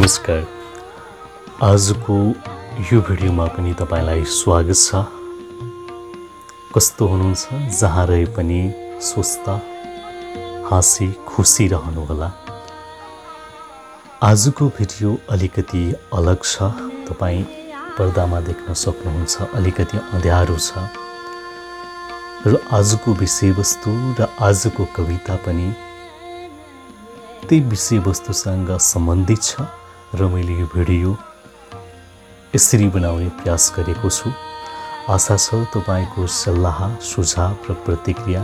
नमस्कार। आजको यो भिडियोमा पनि तपाईँलाई स्वागत छ। कस्तो हुनुहुन्छ? जहाँ रहे पनि स्वस्थ हाँसी खुसी रहनुहोला। आजको भिडियो अलिकति अलग छ। तपाईँ पर्दामा देख्न सक्नुहुन्छ अलिकति अँध्यारो छ। र आजको विषयवस्तु र आजको कविता पनि त्यही विषयवस्तुसँग सम्बन्धित छ। र मैले यो भिडियो यसरी बनाउने प्रयास गरेको छु। आशा छ तपाईँको सल्लाह सुझाव र प्रतिक्रिया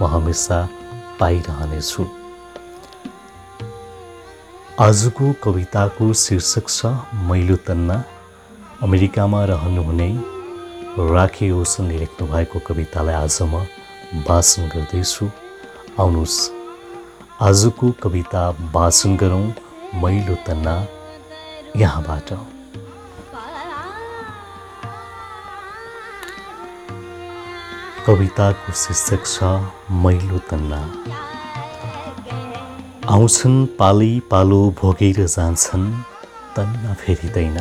म हमेसा पाइरहनेछु। आजको कविताको शीर्षक छ मैलो तन्ना। अमेरिकामा रहनुहुने राखे ओसनले लेख्नु भएको कवितालाई आज म वाचन गर्दैछु। आउनुहोस्। आजको कविता वाचन गरौँ मैलो तन्ना। यहाँबाट। कविताको शीर्षक छ मैलो तन्ना। आउँछन् पालै पालो भोगेर जान्छन् तन्ना फेरिँदैन।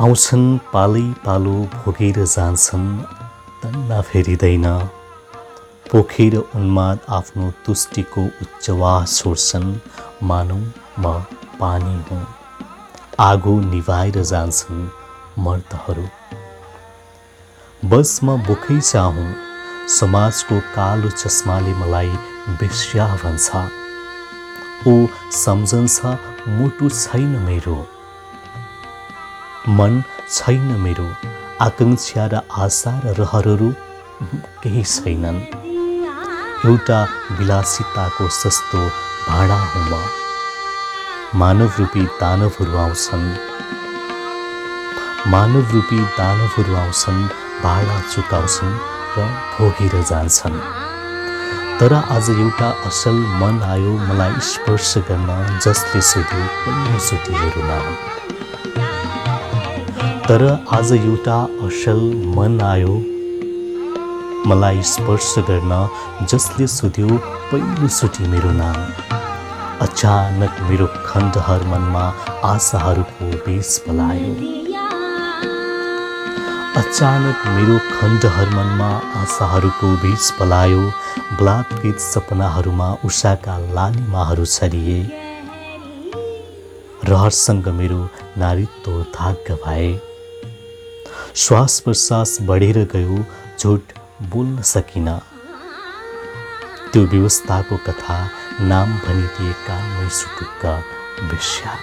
आउँछन् पालै पालो भोगेर जान्छन् तन्ना फेरिँदैन। पोखेर उन्माद आफ्नो तुष्टिको उच्चवास छोड्छन् मानौ म पानी हुँ। आगो निभाएर जान्छन् मर्दहरू। बस म बोकै चाहँ समाजको कालो चस्माले मलाई बेस्या भन्छ। ओ सम्झन्छ मुटु छैन मेरो। मन छैन मेरो। आकाङ्क्षा र आशा र रहरहरू केही छैनन्। एउटा विलासिताको सस्तो भाँडा हुँ म। मानव रूपी दानवहरू आउँछन्। मानव रूपी दानवहरू आउँछन् भाडा चुकाउँछन् र भोगेर जान्छन्। तर आज एउटा असल मन आयो मलाई स्पर्श गर्न जसले सोध्यो पहिलोचोटि मेरो नाम तर आज एउटा असल मन आयो मलाई स्पर्श गर्न जसले सोध्यो पहिलोचोटि मेरो नाम। अचानक मेरो खण्डहर मनमा आशाहरूको बेस पलायो। अचानक मेरो खण्डहर मनमा आशाहरूको बीच पलायो। बलात्कृत सपनाहरूमा उषाका लालिमाहरू छरिए। रहरसँग मेरो नारीत्व धाग्य भए। श्वास प्रश्वास बढेर गयो झुट बोल्न सकिन। त्यो व्यवस्थाको कथा नाम भनिदिएका मैसुटुक्क विष्या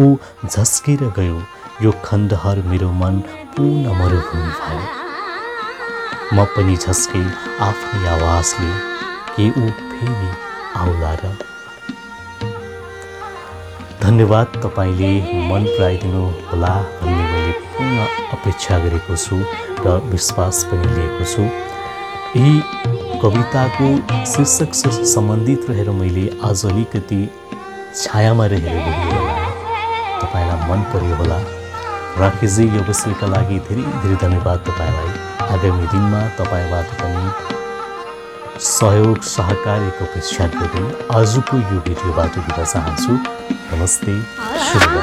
ऊ झस्केर गयो। यो खण्डहर मेरो मन पूर्ण मरुभूमि भयो। म पनि झस्के आफ्नै आवाजले के ऊ फेरि आउला र। धन्यवाद तपाईँले मन पराइदिनु होला भन्ने मैले पूर्ण अपेक्षा गरेको छु र विश्वास पनि लिएको छु। यही कविताको शीर्षकसँग सम्बन्धित रहेर मैले आज अलिकति छायामा रहेर तपाईँलाई मन पर्यो होला। राखेजी यो विषयका लागि धेरै धेरै धन्यवाद तपाईँलाई। आगामी दिनमा तपाईँबाट पनि सहयोग सहकार्यको अपेक्षा गर्दै आजको यो भिडियोबाट दिन चाहन्छु। नमस्ते शुभ